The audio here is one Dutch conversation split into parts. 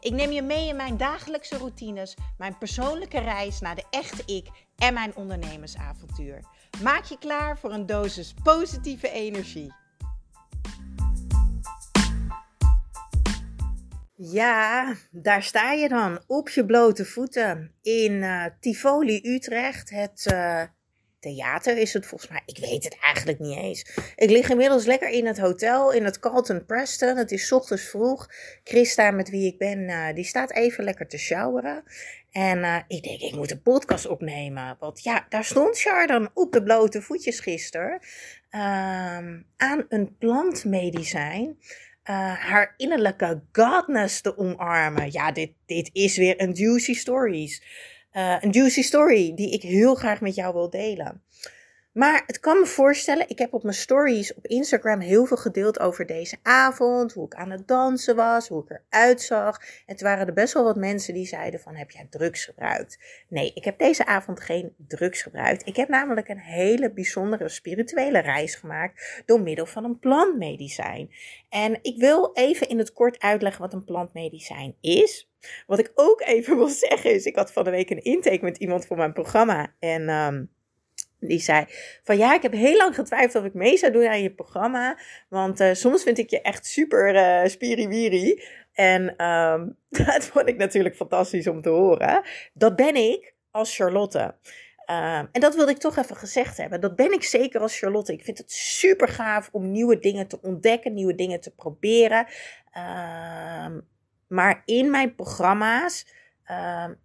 Ik neem je mee in mijn dagelijkse routines, mijn persoonlijke reis naar de echte ik en mijn ondernemersavontuur. Maak je klaar voor een dosis positieve energie. Ja, daar sta je dan op je blote voeten in uh, Tivoli, Utrecht. Het uh, theater is het volgens mij. Ik weet het eigenlijk niet eens. Ik lig inmiddels lekker in het hotel in het Carlton Preston. Het is ochtends vroeg. Christa, met wie ik ben, uh, die staat even lekker te showeren. En uh, ik denk, ik moet een podcast opnemen. Want ja, daar stond Char dan op de blote voetjes gisteren. Uh, aan een plantmedicijn. Uh, haar innerlijke godness te omarmen. Ja, dit, dit is weer een juicy stories. Uh, een juicy story die ik heel graag met jou wil delen. Maar het kan me voorstellen, ik heb op mijn stories op Instagram heel veel gedeeld over deze avond, hoe ik aan het dansen was, hoe ik eruit zag. En toen waren er best wel wat mensen die zeiden van, heb jij drugs gebruikt? Nee, ik heb deze avond geen drugs gebruikt. Ik heb namelijk een hele bijzondere spirituele reis gemaakt door middel van een plantmedicijn. En ik wil even in het kort uitleggen wat een plantmedicijn is. Wat ik ook even wil zeggen is, ik had van de week een intake met iemand voor mijn programma en... Um, die zei van ja, ik heb heel lang getwijfeld of ik mee zou doen aan je programma. Want uh, soms vind ik je echt super uh, spiriwiri. En um, dat vond ik natuurlijk fantastisch om te horen. Dat ben ik als Charlotte. Um, en dat wilde ik toch even gezegd hebben. Dat ben ik zeker als Charlotte. Ik vind het super gaaf om nieuwe dingen te ontdekken, nieuwe dingen te proberen. Um, maar in mijn programma's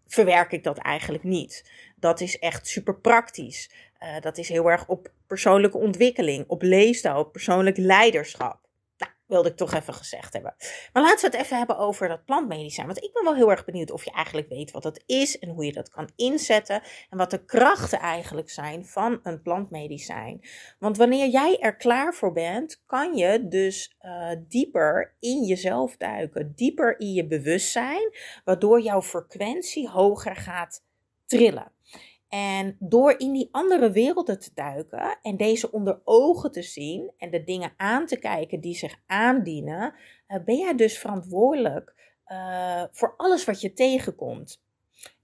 verwerk ik dat eigenlijk niet. Dat is echt super praktisch. Uh, dat is heel erg op persoonlijke ontwikkeling, op leefstijl, op persoonlijk leiderschap. Nou, wilde ik toch even gezegd hebben. Maar laten we het even hebben over dat plantmedicijn. Want ik ben wel heel erg benieuwd of je eigenlijk weet wat dat is en hoe je dat kan inzetten. En wat de krachten eigenlijk zijn van een plantmedicijn. Want wanneer jij er klaar voor bent, kan je dus uh, dieper in jezelf duiken. Dieper in je bewustzijn, waardoor jouw frequentie hoger gaat trillen. En door in die andere werelden te duiken en deze onder ogen te zien en de dingen aan te kijken die zich aandienen, uh, ben jij dus verantwoordelijk uh, voor alles wat je tegenkomt.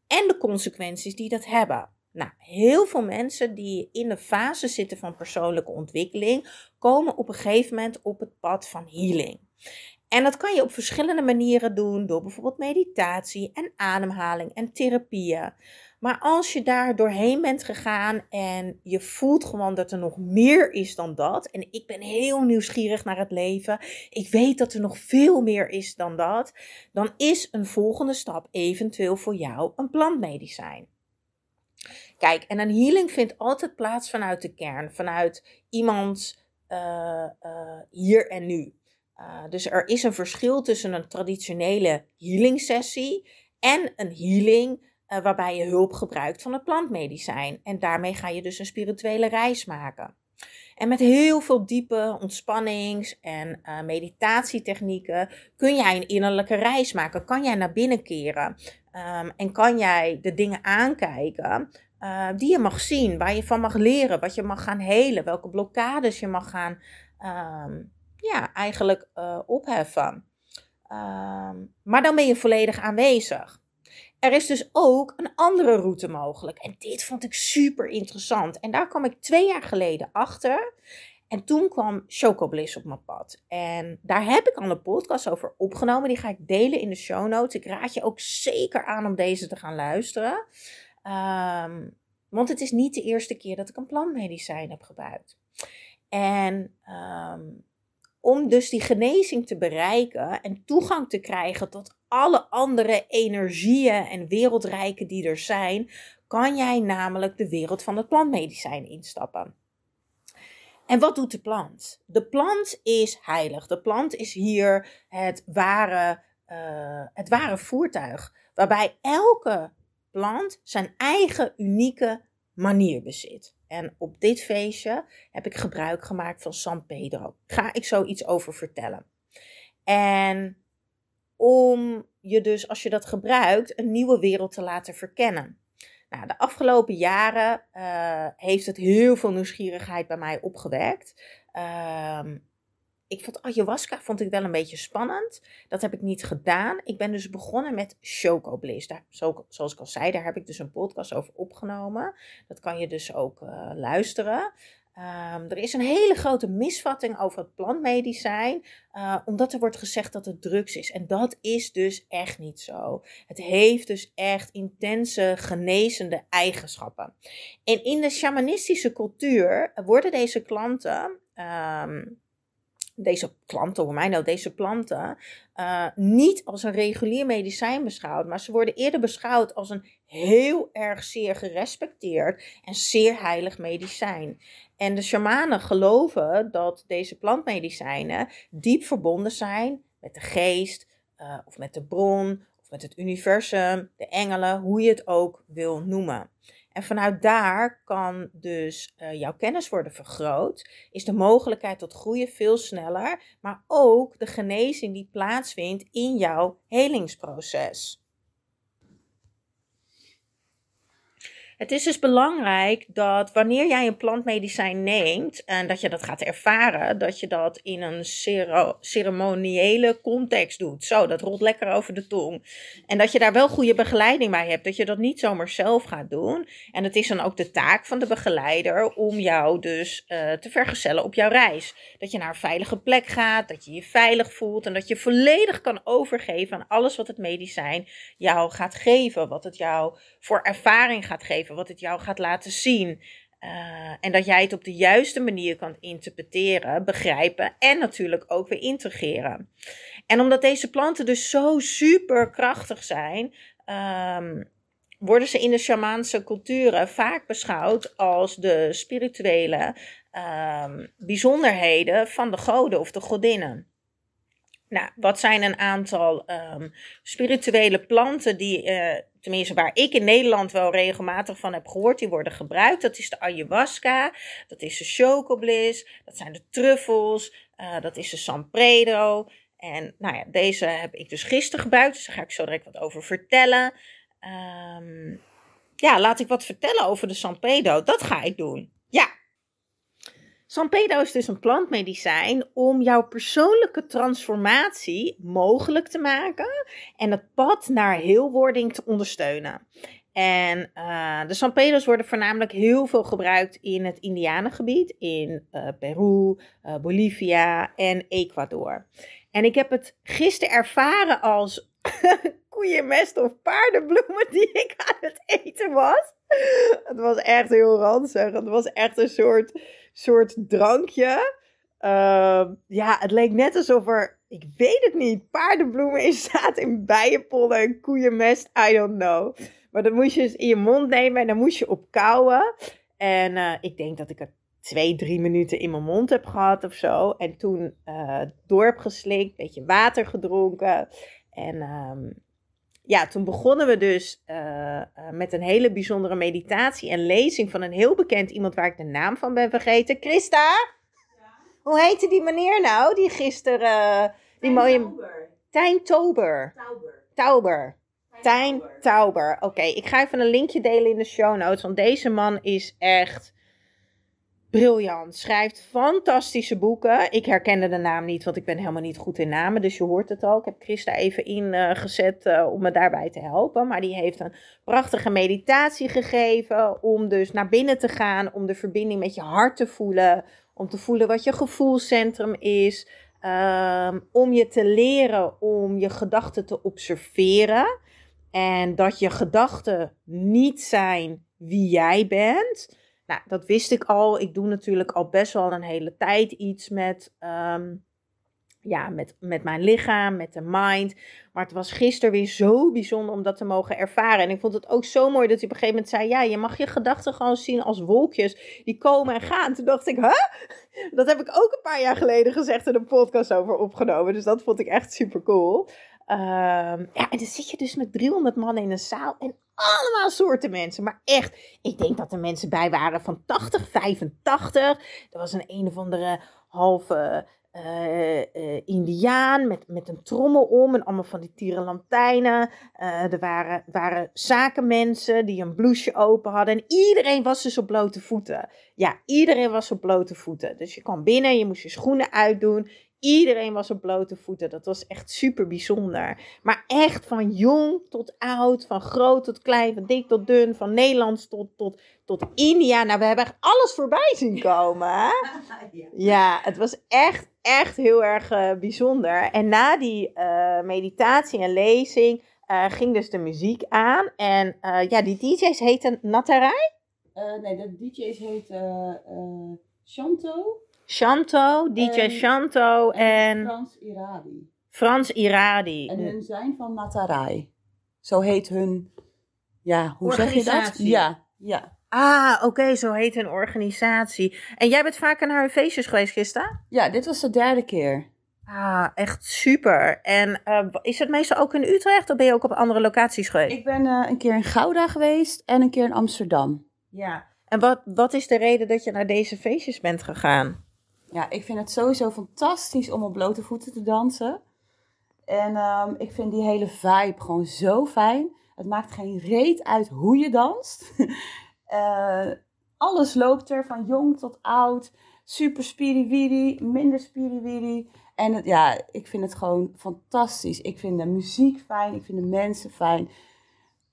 En de consequenties die dat hebben. Nou, heel veel mensen die in de fase zitten van persoonlijke ontwikkeling, komen op een gegeven moment op het pad van healing. En dat kan je op verschillende manieren doen, door bijvoorbeeld meditatie en ademhaling en therapieën. Maar als je daar doorheen bent gegaan en je voelt gewoon dat er nog meer is dan dat. En ik ben heel nieuwsgierig naar het leven. Ik weet dat er nog veel meer is dan dat. Dan is een volgende stap eventueel voor jou een plantmedicijn. Kijk, en een healing vindt altijd plaats vanuit de kern, vanuit iemands uh, uh, hier en nu. Uh, dus er is een verschil tussen een traditionele healing sessie en een healing uh, waarbij je hulp gebruikt van het plantmedicijn. En daarmee ga je dus een spirituele reis maken. En met heel veel diepe ontspannings- en uh, meditatietechnieken kun jij een innerlijke reis maken. Kan jij naar binnen keren um, en kan jij de dingen aankijken die je mag zien, waar je van mag leren, wat je mag gaan helen, welke blokkades je mag gaan um, ja, eigenlijk uh, opheffen. Um, maar dan ben je volledig aanwezig. Er is dus ook een andere route mogelijk. En dit vond ik super interessant. En daar kwam ik twee jaar geleden achter. En toen kwam Chocobliss op mijn pad. En daar heb ik al een podcast over opgenomen. Die ga ik delen in de show notes. Ik raad je ook zeker aan om deze te gaan luisteren. Um, want het is niet de eerste keer dat ik een plantmedicijn heb gebruikt. En um, om dus die genezing te bereiken en toegang te krijgen tot alle andere energieën en wereldrijken die er zijn, kan jij namelijk de wereld van het plantmedicijn instappen. En wat doet de plant? De plant is heilig. De plant is hier het ware, uh, het ware voertuig. Waarbij elke plant zijn eigen unieke manier bezit. En op dit feestje heb ik gebruik gemaakt van San Pedro. Ga ik zo iets over vertellen. En om je dus, als je dat gebruikt, een nieuwe wereld te laten verkennen. Nou, de afgelopen jaren uh, heeft het heel veel nieuwsgierigheid bij mij opgewekt. Uh, ik vond ayahuasca vond ik wel een beetje spannend. Dat heb ik niet gedaan. Ik ben dus begonnen met Choco Bliss. Daar, zoals ik al zei, daar heb ik dus een podcast over opgenomen. Dat kan je dus ook uh, luisteren. Um, er is een hele grote misvatting over het plantmedicijn, uh, omdat er wordt gezegd dat het drugs is. En dat is dus echt niet zo. Het heeft dus echt intense genezende eigenschappen. En in de shamanistische cultuur worden deze klanten. Um, deze klanten, hoe mij nou, deze planten, uh, niet als een regulier medicijn beschouwd, maar ze worden eerder beschouwd als een heel erg zeer gerespecteerd en zeer heilig medicijn. En de shamanen geloven dat deze plantmedicijnen diep verbonden zijn met de geest, uh, of met de bron, of met het universum, de engelen, hoe je het ook wil noemen. En vanuit daar kan dus uh, jouw kennis worden vergroot, is de mogelijkheid tot groeien veel sneller, maar ook de genezing die plaatsvindt in jouw helingsproces. Het is dus belangrijk dat wanneer jij een plantmedicijn neemt en dat je dat gaat ervaren, dat je dat in een ceremoniële context doet. Zo, dat rolt lekker over de tong. En dat je daar wel goede begeleiding bij hebt, dat je dat niet zomaar zelf gaat doen. En het is dan ook de taak van de begeleider om jou dus uh, te vergezellen op jouw reis. Dat je naar een veilige plek gaat, dat je je veilig voelt en dat je volledig kan overgeven aan alles wat het medicijn jou gaat geven, wat het jou voor ervaring gaat geven wat het jou gaat laten zien. Uh, en dat jij het op de juiste manier kan interpreteren, begrijpen en natuurlijk ook weer integreren. En omdat deze planten dus zo super krachtig zijn, um, worden ze in de shamaanse culturen vaak beschouwd als de spirituele um, bijzonderheden van de goden of de godinnen. Nou, wat zijn een aantal um, spirituele planten die, uh, tenminste waar ik in Nederland wel regelmatig van heb gehoord, die worden gebruikt? Dat is de ayahuasca, dat is de chocobliss, dat zijn de truffels, uh, dat is de San Pedro. En nou ja, deze heb ik dus gisteren gebruikt, dus daar ga ik zo direct wat over vertellen. Um, ja, laat ik wat vertellen over de San Pedro. Dat ga ik doen. Ja, San Pedro is dus een plantmedicijn om jouw persoonlijke transformatie mogelijk te maken en het pad naar heelwording te ondersteunen. En uh, de San Pedro's worden voornamelijk heel veel gebruikt in het Indianengebied, in uh, Peru, uh, Bolivia en Ecuador. En ik heb het gisteren ervaren als koeienmest of paardenbloemen die ik aan het eten was. Het was echt heel ranzig. Het was echt een soort soort drankje. Uh, ja, het leek net alsof er, ik weet het niet, paardenbloemen in staat in bijenpollen en koeienmest. I don't know. Maar dan moest je dus in je mond nemen en dan moest je op kauwen. En uh, ik denk dat ik er twee, drie minuten in mijn mond heb gehad of zo. En toen uh, heb geslikt, beetje water gedronken. En um, ja, toen begonnen we dus uh, met een hele bijzondere meditatie en lezing van een heel bekend iemand waar ik de naam van ben vergeten. Christa? Ja. Hoe heette die meneer nou? Die gisteren. Uh, die mooie. Tauber. Tijn Tober. Tauber. Tauber. Tijn Tauber. Oké, ik ga even een linkje delen in de show notes. Want deze man is echt briljant. Schrijft fantastische boeken. Ik herkende de naam niet, want ik ben helemaal niet goed in namen. Dus je hoort het al. Ik heb Christa even ingezet uh, uh, om me daarbij te helpen. Maar die heeft een prachtige meditatie gegeven. Om dus naar binnen te gaan. Om de verbinding met je hart te voelen. Om te voelen wat je gevoelscentrum is. Um, om je te leren om je gedachten te observeren. En dat je gedachten niet zijn wie jij bent. Nou, dat wist ik al. Ik doe natuurlijk al best wel een hele tijd iets met, um, ja, met, met mijn lichaam, met de mind. Maar het was gisteren weer zo bijzonder om dat te mogen ervaren. En ik vond het ook zo mooi dat hij op een gegeven moment zei: Ja, je mag je gedachten gewoon zien als wolkjes die komen en gaan. Toen dacht ik: Huh? Dat heb ik ook een paar jaar geleden gezegd en een podcast over opgenomen. Dus dat vond ik echt super cool. Ehm, ja, en dan zit je dus met 300 man in een zaal en allemaal soorten mensen. Maar echt, ik denk dat er mensen bij waren van 80, 85. Er was een een of andere halve uh, uh, indiaan met, met een trommel om en allemaal van die tierenlantijnen. Uh, er waren, waren zakenmensen die een blouseje open hadden. En iedereen was dus op blote voeten. Ja, iedereen was op blote voeten. Dus je kwam binnen, je moest je schoenen uitdoen. Iedereen was op blote voeten. Dat was echt super bijzonder. Maar echt van jong tot oud, van groot tot klein, van dik tot dun, van Nederlands tot, tot, tot India. Nou, we hebben echt alles voorbij zien komen. Hè? Ja, het was echt, echt heel erg uh, bijzonder. En na die uh, meditatie en lezing uh, ging dus de muziek aan. En ja, die DJ's heten Natarai? nee, de DJ's heten Shanto. Shanto, DJ en, Shanto en... Frans Iradi. Frans Iradi. En hun zijn van Natarai. Zo heet hun... Ja, hoe zeg je dat? Ja, ja. Ah, oké, okay, zo heet hun organisatie. En jij bent vaker naar hun feestjes geweest, Gista? Ja, dit was de derde keer. Ah, echt super. En uh, is het meestal ook in Utrecht of ben je ook op andere locaties geweest? Ik ben uh, een keer in Gouda geweest en een keer in Amsterdam. Ja. En wat, wat is de reden dat je naar deze feestjes bent gegaan? Ja, ik vind het sowieso fantastisch om op blote voeten te dansen. En um, ik vind die hele vibe gewoon zo fijn. Het maakt geen reet uit hoe je danst. uh, alles loopt er, van jong tot oud. Super spiriwiri, minder spiriwiri. En ja, ik vind het gewoon fantastisch. Ik vind de muziek fijn, ik vind de mensen fijn.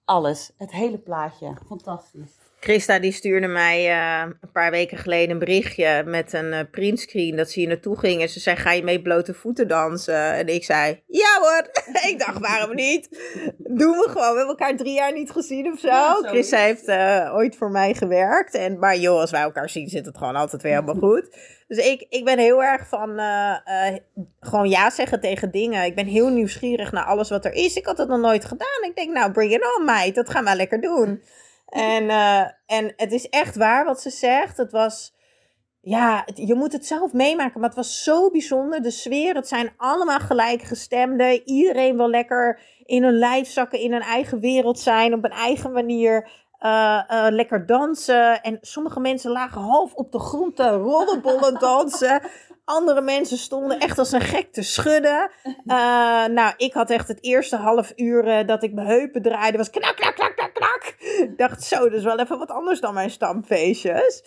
Alles, het hele plaatje, fantastisch. Christa die stuurde mij uh, een paar weken geleden een berichtje met een uh, printscreen dat ze hier naartoe ging. En ze zei, ga je mee blote voeten dansen? En ik zei, ja hoor. ik dacht, waarom niet? Doen we gewoon. We hebben elkaar drie jaar niet gezien of zo. Ja, Christa heeft uh, ooit voor mij gewerkt. En, maar joh, als wij elkaar zien zit het gewoon altijd weer helemaal goed. Dus ik, ik ben heel erg van gewoon ja zeggen tegen dingen. Ik ben heel nieuwsgierig naar alles wat er is. Ik had het nog nooit gedaan. Ik denk, nou bring it on meid. Dat gaan we lekker doen. En, uh, en het is echt waar wat ze zegt. Het was, ja, het, je moet het zelf meemaken, maar het was zo bijzonder. De sfeer, het zijn allemaal gelijkgestemden. Iedereen wil lekker in hun lijf zakken, in hun eigen wereld zijn, op een eigen manier. Uh, uh, lekker dansen. En sommige mensen lagen half op de grond te rollenbollen dansen. Andere mensen stonden echt als een gek te schudden. Uh, nou, ik had echt het eerste half uur dat ik mijn heupen draaide, was knak, knak, knak, Ik dacht, zo, dat is wel even wat anders dan mijn stamfeestjes.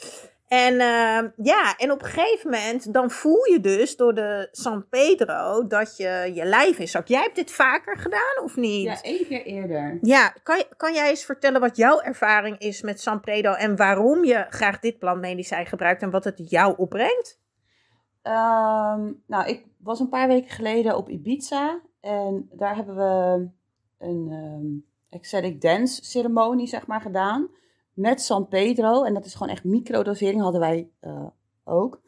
En uh, ja, en op een gegeven moment, dan voel je dus door de San Pedro dat je je lijf is. Jij hebt dit vaker gedaan of niet? Ja, één keer eerder. Ja, kan, kan jij eens vertellen wat jouw ervaring is met San Pedro en waarom je graag dit plantmedicijn gebruikt en wat het jou opbrengt? Um, nou, ik was een paar weken geleden op Ibiza en daar hebben we een um, ecstatic dance ceremonie, zeg maar, gedaan met San Pedro. En dat is gewoon echt microdosering, hadden wij uh, ook.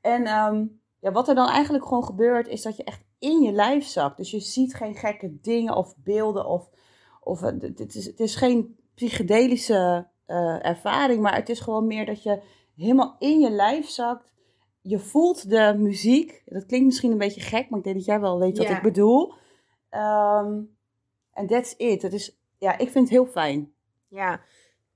En um, ja, wat er dan eigenlijk gewoon gebeurt, is dat je echt in je lijf zakt. Dus je ziet geen gekke dingen of beelden of, of het, is, het is geen psychedelische uh, ervaring, maar het is gewoon meer dat je helemaal in je lijf zakt je voelt de muziek. Dat klinkt misschien een beetje gek, maar ik denk dat jij wel weet wat ik bedoel. En that's it. Het is, ja, ik vind het heel fijn. Ja,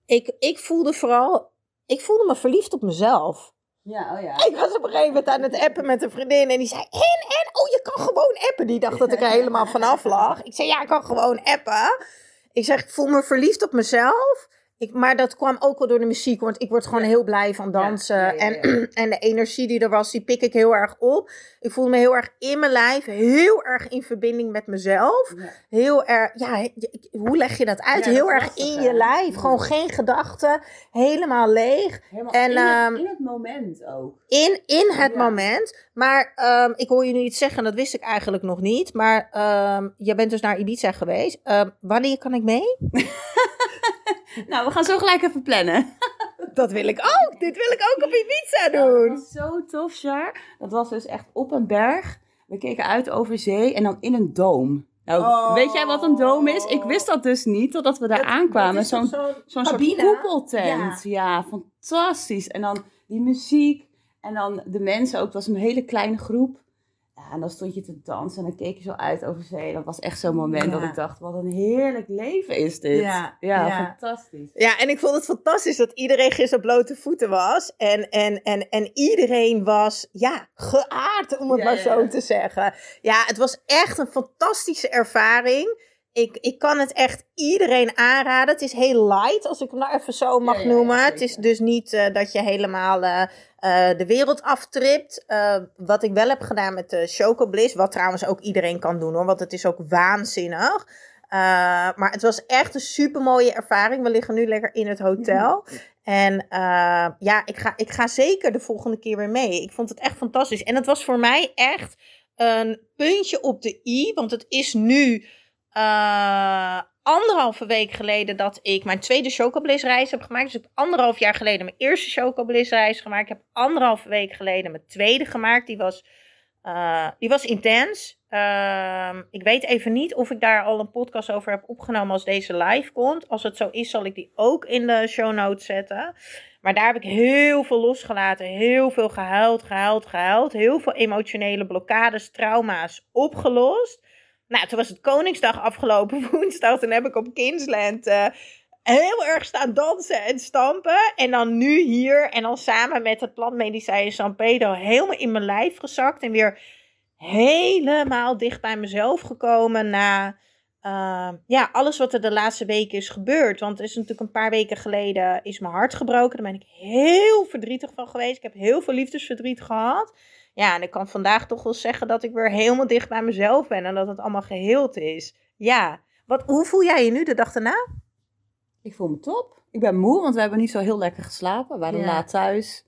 ik, ik voelde vooral, ik voelde me verliefd op mezelf. Ja, oh ja. Ik was op een gegeven moment aan het appen met een vriendin en die zei, en, en, oh, je kan gewoon appen. Die dacht dat ik er helemaal vanaf lag. Ik zei, ja, ik kan gewoon appen. Ik zeg, ik voel me verliefd op mezelf. Ik, maar dat kwam ook wel door de muziek, want ik word gewoon heel blij van dansen. Ja, ja, ja, en, en de energie die er was, die pik ik heel erg op. Ik voelde me heel erg in mijn lijf, heel erg in verbinding met mezelf. Heel erg, ja, hoe leg je dat uit? heel erg in je lijf, gewoon geen gedachten, helemaal leeg. Helemaal en, in, het, um, in, het, moment ook. In, in het moment. Maar um, ik hoor je nu iets zeggen, dat wist ik eigenlijk nog niet. Maar um, je bent dus naar Ibiza geweest. wanneer kan ik mee? nou, we gaan zo gelijk even plannen. Dat wil ik ook. Dit wil ik ook op Ibiza doen. Ja, dat was zo tof, Char. Dat was dus echt op een berg. We keken uit over zee en dan in een doom. Nou, oh. weet jij wat een doom is? Ik wist dat dus niet totdat we daar aankwamen. Zo'n zo'n soort koepeltent. Ja. ja, fantastisch. En dan die muziek en dan de mensen ook. Het was een hele kleine groep. Ja, en dan stond je te dansen en dan keek je zo uit over zee. Dat was echt zo'n moment dat ik dacht, wat een heerlijk leven is dit. Ja, ja, ja. fantastisch. Ja, en ik vond het fantastisch dat iedereen gisteren op blote voeten was. En, en, en, en iedereen was, ja, geaard, om het Ja, maar zo ja. te zeggen. Ja, het was echt een fantastische ervaring. Ik, ik kan het echt iedereen aanraden. Het is heel light, als ik hem nou even zo mag Ja, ja, noemen. het is dus niet eh, dat je helemaal eh, eh, de wereld aftript. Wat ik wel heb gedaan met de Choco Bliss, wat trouwens ook iedereen kan doen hoor, want het is ook waanzinnig. Maar het was echt een super mooie ervaring. We liggen nu lekker in het hotel. En ja, ik ga, ik ga zeker de volgende keer weer mee. Ik vond het echt fantastisch. En het was voor mij echt een puntje op de i. Want het is nu eh, anderhalve week geleden dat ik mijn tweede Chocobliss reis heb gemaakt. Dus ik heb anderhalf jaar geleden mijn eerste Chocobliss reis gemaakt. Ik heb anderhalve week geleden mijn tweede gemaakt. Die was, eh, die was intens. Ehm, ik weet even niet of ik daar al een podcast over heb opgenomen als deze live komt. Als het zo is, zal ik die ook in de show notes zetten. Maar daar heb ik heel veel losgelaten. Heel veel gehuild, gehuild, gehuild. Heel veel emotionele blokkades, trauma's opgelost. Nou, toen was het Koningsdag afgelopen woensdag. Toen heb ik op Kingsland eh, heel erg staan dansen en stampen. En dan nu hier en dan samen met het plantmedicijn San Pedro helemaal in mijn lijf gezakt. En weer helemaal dicht bij mezelf gekomen na eh, ja, alles wat er de laatste weken is gebeurd. Want het is natuurlijk een paar weken geleden is mijn hart gebroken. Daar ben ik heel verdrietig van geweest. Ik heb heel veel liefdesverdriet gehad. Ja, en ik kan vandaag toch wel zeggen dat ik weer helemaal dicht bij mezelf ben. En dat het allemaal geheeld is. Ja. Wat, hoe voel jij je nu de dag daarna? Ik voel me top. Ik ben moe, want we hebben niet zo heel lekker geslapen. We waren Ja. laat thuis.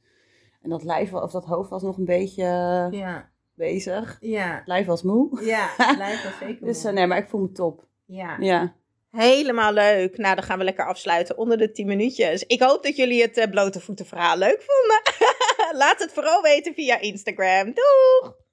En dat lijf, of dat hoofd was nog een beetje Ja, bezig. ja, Het lijf was moe. ja. Lijkt wel zeker. Dus eh, nee, maar ik voel me top. ja. Ja. Helemaal leuk. Nou, dan gaan we lekker afsluiten onder de 10 minuutjes. Ik hoop dat jullie het eh, blote voeten verhaal leuk vonden. Laat het vooral weten via Instagram. Doeg!